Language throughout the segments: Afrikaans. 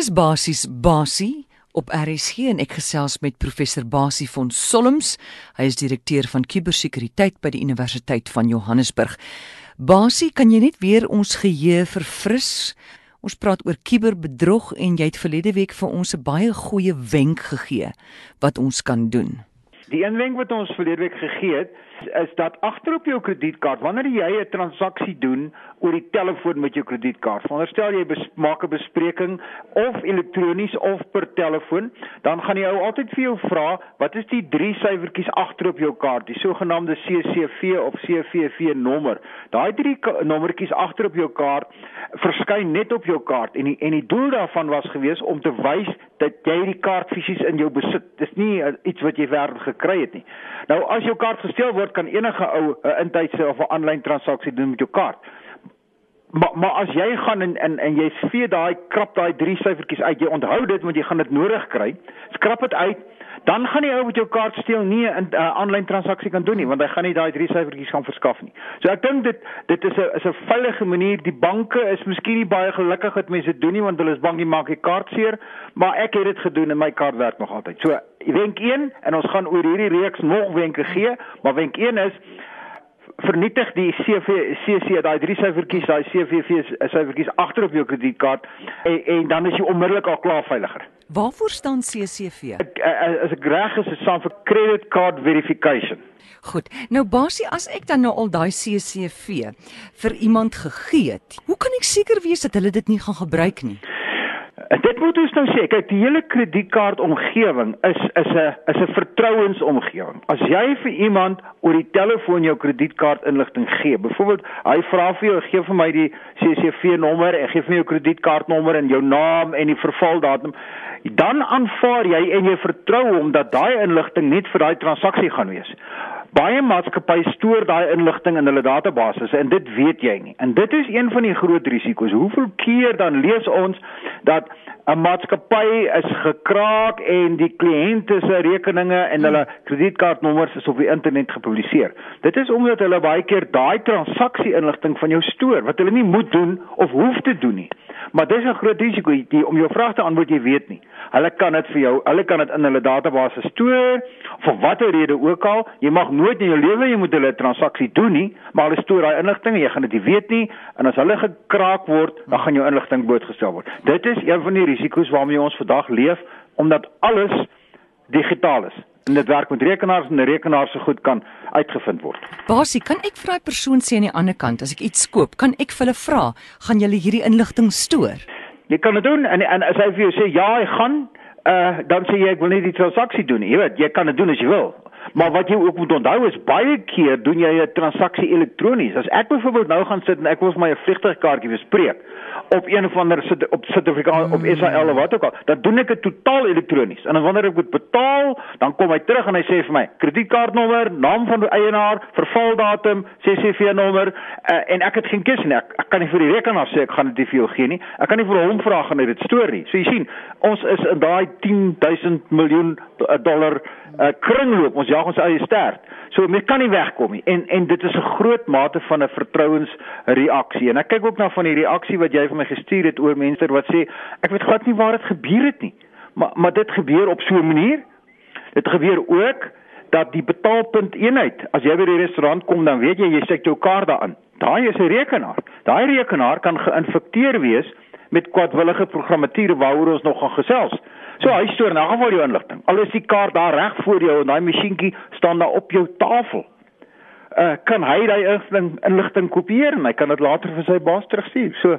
Dis basies basie op RSG en ek gesels met professor Basie von Solms. Hy is direkteur van kubersekuriteit by die Universiteit van Johannesburg. Basie, kan jy net weer ons geheue verfris? Ons praat oor kuberbedrog en jy het verlede week vir ons 'n baie goeie wenk gegee wat ons kan doen. Die een wenk wat ons verlede week gegee het, is dat agter op jou kredietkaart, wanneer jy 'n transaksie doen oor die telefoon met jou kredietkaart, veronderstel jy maak 'n bespreking of elektronies of per telefoon, dan gaan die ou altyd vir jou vra, wat is die drie syfertjies agter op jou kaart, die sogenaamde CCV of CVV nommer. Daai drie nommertjies agter op jou kaart verskyn net op jou kaart en die en die doel daarvan was gewees om te wys dat jy die kaart fisies in jou besit. Dis nie uh, iets wat jy werd gekry het nie. Nou as jou kaart gesteel word, kan enige ou 'n uh, intydse of 'n aanlyn transaksie doen met jou kaart. Maar maar as jy gaan en en en jy vee daai krap daai drie syfertjies uit, jy onthou dit want jy gaan dit nodig kry. Skrap dit uit dan gaan die ou met jou kaart steel nie 'n uh, aanlyn transaksie kan doen nie want hy gaan nie daai drie syfertjies gaan verskaf nie. So ek dink dit dit is 'n is 'n veilige manier. Die banke is miskien nie baie gelukkig dat mense dit doen nie want hulle is bang jy maak die kaart seer, maar ek het dit gedoen en my kaart werk nog altyd. So wenk 1 en ons gaan oor hierdie reeks nog wenke gee, maar wenk 1 is vernietig die CV CC daai drie syfertjies daai CVV syfertjies agter op jou kredietkaart en, en dan is jy onmiddellik al klaar veiliger. Waarvoor staan CCV? Ek, as ek reg is, dit staan vir credit card verification. Goed. Nou Basie, as ek dan nou al daai CCV vir iemand gegee het, hoe kan ek seker wees dat hulle dit nie gaan gebruik nie? Dit moet ons nou sê, kyk, die hele kredietkaart omgewing is is 'n is 'n vertrouensomgewing. As jy vir iemand oor die telefoon jou kredietkaart inligting gee, byvoorbeeld, hy vra vir jou, gee vir my die CCV nommer, en gee vir jou kredietkaartnommer en jou naam en die vervaldatum, dan aanvaar jy en jy vertrou hom dat daai inligting net vir daai transaksie gaan wees. Baie maatskappye stoor daai inligting in hulle databasisse en dit weet jy nie. En dit is een van die groot risiko's. Hoeveel keer dan lees ons dat 'n maatskappy is gekraak en die kliënte se rekeninge en hulle kredietkaartnommers is op die internet gepubliseer. Dit is omdat hulle baie keer daai transaksie inligting van jou stoor wat hulle nie moet doen of hoef te doen nie. Maar dis 'n groot risiko die om jou vraag te antwoord jy weet nie. Hulle kan dit vir jou, hulle kan dit in hulle database stoor vir watter rede ook al. Jy mag nooit in jou lewe jy moet hulle transaksie doen nie, maar hulle stoor daai inligting en jy gaan dit nie weet nie en as hulle gekraak word, dan gaan jou inligting blootgestel word. Dit is een van die risiko's waarmee ons vandag leef omdat alles digitaal is en dit werk met rekenaars en 'n rekenaar se goed kan uitgevind word. Basie, kan ek vir daai persoon sê aan die ander kant as ek iets koop, kan ek vir hulle vra, gaan julle hierdie inligting stoor? Jy kan dit doen en en as hy vir jou sê ja, hy gaan, uh, dan sê jy ek wil nie die transaksie doen nie. Jy weet, jy kan dit doen as jy wil. Maar wat jy ook moet onthou is baie keer doen jy 'n transaksie elektronies. As ek byvoorbeeld nou gaan sit en ek wil vir my 'n vliegtuigkaartjie bespreek, op een of ander sit op Suid-Afrika op. SAL of wat ook al, dan doen ek dit totaal elektronies. En wanneer ek moet betaal, dan kom hy terug en hy sê vir my, kredietkaartnommer, naam van die eienaar, vervaldatum, CCV nommer uh, en ek het geen keuse nie. Ek, ek kan nie vir die rekenaar sê ek gaan dit vir jou gee nie. Ek kan nie vir hom vra gaan hy dit stoor nie. So jy sien, ons is in daai 10000 miljoen eh, dollar uh, kringloop. Ons jag ons eie stert. So mens kan nie wegkom nie. En en dit is 'n groot mate van 'n vertrouensreaksie. En ek kyk ook na van die reaksie wat jy vir my gestuur het oor mense wat sê ek weet glad nie waar dit gebeur het nie. Maar maar dit gebeur op so 'n manier. Dit gebeur ook dat die betaalpunt eenheid, as jy by die restaurant kom, dan weet jy jy sit jou kaart daarin. Daai is 'n rekenaar. Daai rekenaar kan geïnfekteer wees met kwadwillige programmatuur waaroor ons nog gaan gesels. So hy stoor nou geval jou inligting. Al is die kaart daar reg voor jou en daai masjienkie staan daar op jou tafel. Uh kan hy daai inligting inligting kopieer en hy kan dit later vir sy baas terugstuur. So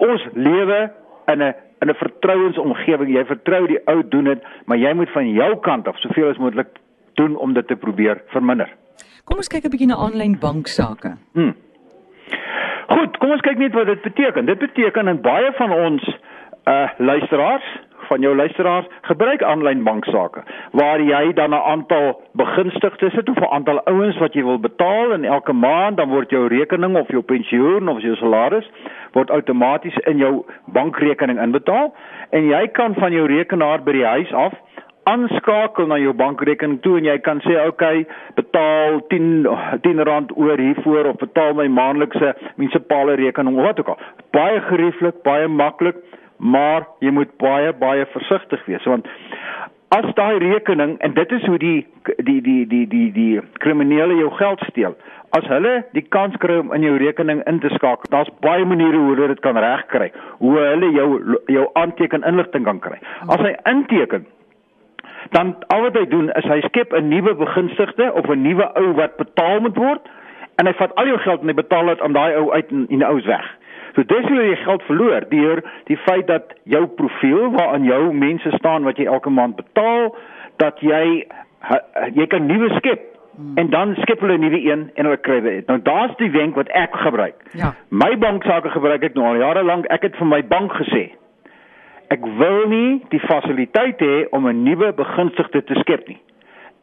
ons lewe in 'n in 'n vertrouensomgewing. Jy vertrou die ou doen dit, maar jy moet van jou kant af soveel as moontlik doen om dit te probeer verminder. Kom ons kyk 'n bietjie na aanlyn banksaake. Hmm. Goed, kom ons kyk net wat dit beteken. Dit beteken in baie van ons uh luisteraars van jou luisteraars gebruik aanlyn banksaake waar jy dan 'n aantal begunstigdes het of 'n aantal ouens wat jy wil betaal en elke maand dan word jou rekening of jou pensioen of jou salaris word outomaties in jou bankrekening inbetaal en jy kan van jou rekenaar by die huis af aanskakel na jou bankrekening toe en jy kan sê okay betaal 10 10 rand oor hiervoor of betaal my maandelikse munisipale rekening of wat ook al. Baie gerieflik baie maklik maar jy moet baie baie versigtig wees want as daai rekening en dit is hoe die die die die die die kriminele jou geld steel as hulle die kans kry om in jou rekening in te skakel daar's baie maniere hoe hulle dit kan regkry hoe hulle jou jou aanteken inligting kan kry as hy inteken dan al wat hy doen is hy skep 'n nuwe begunstigde of 'n nuwe ou wat betaal moet word en hy vat al jou geld en hy betaal dit aan daai ou uit en die ou's weg. So dis hoe jy geld verloor deur die feit dat jou profiel waaraan jou mense staan wat jy elke maand betaal dat jy jy kan nuwe skep Hmm. En dan skep hulle 'n nuwe een en hulle kry dit. Nou daar's die wenk wat ek gebruik. Ja. My banksaake gebruik ek nou al jare lank. Ek het vir my bank gesê ek wil nie die fasiliteit hê om 'n nuwe begunstigde te skep nie.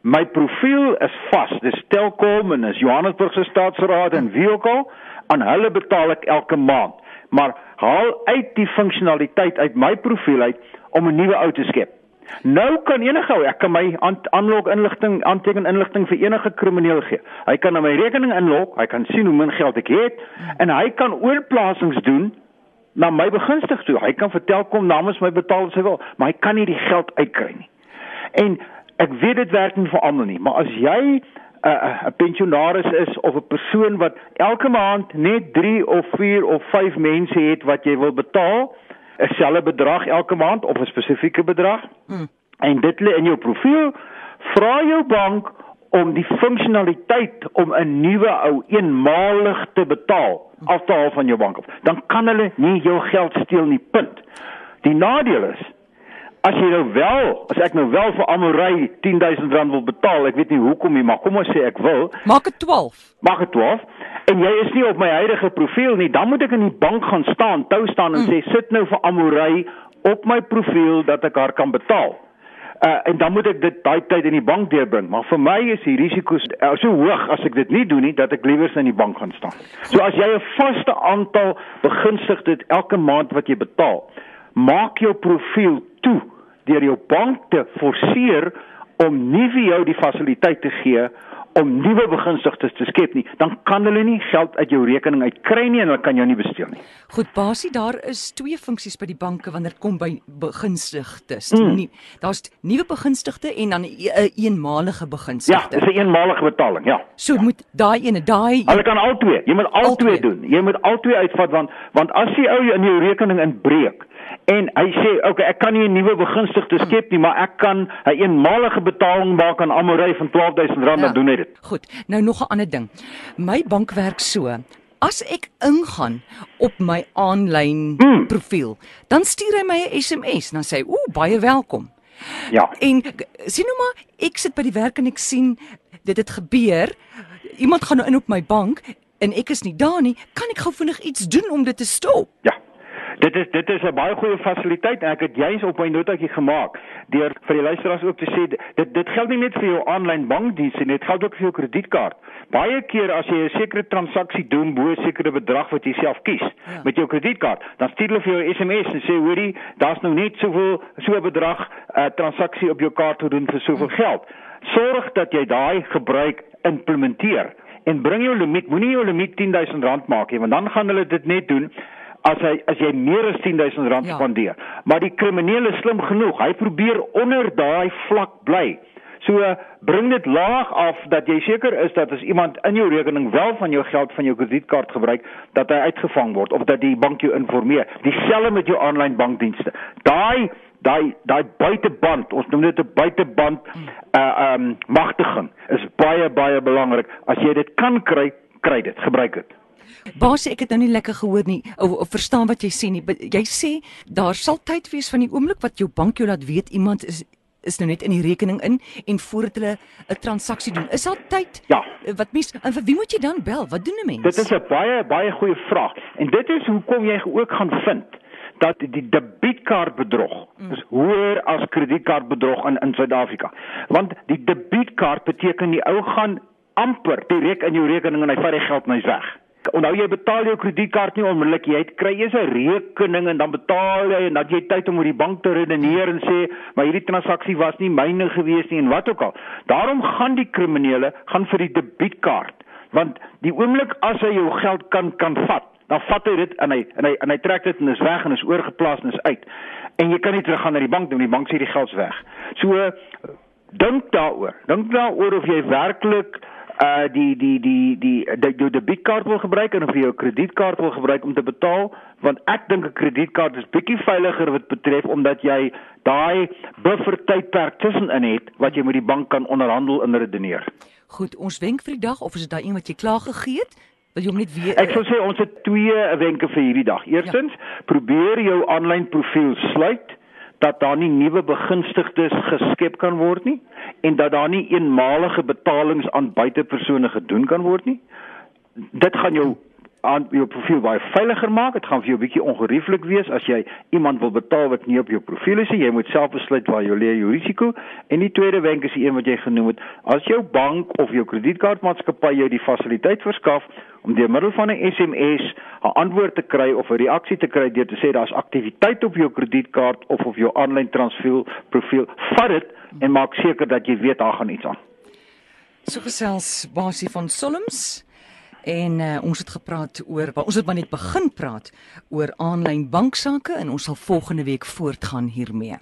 My profiel is vas. Dis Telkom en is Johannesburg se staatsraad en wie ook al aan hulle betaal ek elke maand. Maar haal uit die funksionaliteit uit my profiel uit om 'n nuwe ou te skep. Nou kan enige ou, ek kan my aanlog inligting aanteken inligting vir enige krimineel gee. Hy kan na my rekening inlog, hy kan sien hoe min geld ek het en hy kan oorplasings doen na my begunstig toe. Hy kan vertel kom namens my betaal as hy wil, maar hy kan nie die geld uitkry nie. En ek weet dit werk nie vir almal nie, maar as jy 'n uh, 'n pensionaris is of 'n persoon wat elke maand net 3 of 4 of 5 mense het wat jy wil betaal, 'n selfe bedrag elke maand of 'n spesifieke bedrag. Hmm. En dit lê in jou profiel. Vra jou bank om die funksionaliteit om 'n nuwe ou eenmalig te betaal af te haal van jou bank af. Dan kan hulle nie jou geld steel nie. Punt. Die nadeel is as jy nou wel, as ek nou wel vir Amorai 10000 rand wil betaal, ek weet nie hoekom nie, maar kom ons sê ek wil, maak dit 12. Maak dit 12. En jy is nie op my huidige profiel nie, dan moet ek in die bank gaan staan, tou staan en mm. sê sit nou vir Amorai op my profiel dat ek haar kan betaal. Uh, en dan moet ek dit daai tyd in die bank deurbring, maar vir my is die risiko's uh, so hoog as ek dit nie doen nie dat ek liewer in die bank gaan staan. So as jy 'n vaste aantal begunstigdes elke maand wat jy betaal, maak jou profiel toe deur jou bank te forceer om nie vir jou die fasiliteit te gee om nuwe begunstigdes te skep nie, dan kan hulle nie geld uit jou rekening uitkry nie en hulle kan jou nie besteel nie. Goed, basie, daar is twee funksies by die banke wanneer kom by begunstigdes. Mm. Nie, daar's nuwe begunstigde en dan 'n een eenmalige begunstigde. Ja, dis 'n eenmalige betaling, ja. So ja. moet daai ene, daai Hulle kan al twee. Jy moet al, al twee doen. Jy moet al twee uitvat want want as jy ou in jou rekening inbreek, en hy sê okay ek kan nie 'n nuwe begunstigde skep nie maar ek kan 'n eenmalige betaling maak aan Amorey van R12000 ja, dan doen hy dit. Goed. Nou nog 'n ander ding. My bank werk so. As ek ingaan op my aanlyn hmm. profiel, dan stuur hy my 'n SMS en dan sê hy: "Ooh, baie welkom." Ja. En sien nou maar, ek sit by die werk en ek sien dit het gebeur. Iemand gaan nou in op my bank en ek is nie daar nie. Kan ek gou vinnig iets doen om dit te stop? Ja. Dit is dit is 'n baie goeie fasiliteit en ek het juis op my notaatjie gemaak deur vir die luisteraars ook te sê dit dit geld nie net vir jou aanlyn bankdiens nie, dit geld ook vir jou kredietkaart. Baie keer as jy 'n sekere transaksie doen bo 'n sekere bedrag wat jy self kies ja. met jou kredietkaart, dan stuur hulle vir jou 'n SMS en sê hoorie, daar's nou net soveel so 'n bedrag 'n uh, transaksie op jou kaart te doen vir soveel ja. geld. Sorg dat jy daai gebruik implementeer en bring jou limiet, moenie jou limiet R10000 maak nie, want dan gaan hulle dit net doen as hy as jy meer as 10000 rand ja. spandeer. Maar die kriminele slim genoeg, hy probeer onder daai vlak bly. So bring dit laag af dat jy seker is dat as iemand in jou rekening wel van jou geld van jou kredietkaart gebruik, dat hy uitgevang word of dat die bank jou informeer. Dieselfde met jou aanlyn bankdienste. Daai daai daai buiteband, ons noem dit 'n buiteband uh um magtiging is baie baie belangrik. As jy dit kan kry, kry dit, gebruik dit. Baas, ek het nou nie lekker gehoor nie of, of verstaan wat jy sê nie. Jy sê daar sal tyd wees van die oomblik wat jou bank jou laat weet iemand is is nou net in die rekening in en voordat hulle 'n transaksie doen. Is daar tyd? Ja. Wat mis en vir wie moet jy dan bel? Wat doen 'n mens? Dit is 'n baie baie goeie vraag. En dit is hoekom jy ook gaan vind dat die debietkaartbedrog mm. is hoër as kredietkaartbedrog in in Suid-Afrika. Want die debietkaart beteken die ou gaan amper direk in jou rekening en hy vat die geld net weg. Onthou jy betaal jou kredietkaart nie onmiddellik jy kry eers 'n rekening en dan betaal jy en dan jy tyd om oor die bank te redeneer en sê maar hierdie transaksie was nie myne gewees nie en wat ook al. Daarom gaan die kriminele gaan vir die debietkaart want die oomblik as hy jou geld kan kan vat dan vat hy dit en hy en hy en hy trek dit en is weg en is oorgeplaas en is uit. En jy kan nie teruggaan na die bank toe, die bank sê die geld's weg. So dink daaroor. Dink daaroor of jy werklik uh die die die die die jou debietkaart wil gebruik en of jy jou kredietkaart wil gebruik om te betaal want ek dink 'n kredietkaart is bietjie veiliger wat betref omdat jy daai buffer tydperk tussenin het wat jy met die bank kan onderhandel en redeneer. Goed, ons wenk vir die dag of is dit daai een wat jy klaar gegee het? Wil jy hom net weer Ek sou sê ons het twee wenke vir hierdie dag. Eerstens, ja. probeer jou aanlyn profiel sluit dat daar nie nuwe begunstigdes geskep kan word nie en dat daar nie eenmalige betalings aan buitepersone gedoen kan word nie. Dit gaan jou aan jou profiel baie veiliger maak. Dit gaan vir jou 'n bietjie ongerieflik wees as jy iemand wil betaal wat nie op jou profiel is nie. Jy moet self besluit waar jy lê jou risiko. En die tweede wenk is die een wat jy genoem het. As jou bank of jou kredietkaartmaatskappy jou die fasiliteit verskaf om deur middel van 'n SMS 'n antwoord te kry of 'n reaksie te kry deur te sê daar's aktiwiteit op jou kredietkaart of of jou aanlyn transfer profiel, vat dit en maak seker dat jy weet daar gaan iets aan. So gesels Basie van Solms en uh, ons het gepraat oor ons het maar net begin praat oor aanlyn banksaake en ons sal volgende week voortgaan hiermee.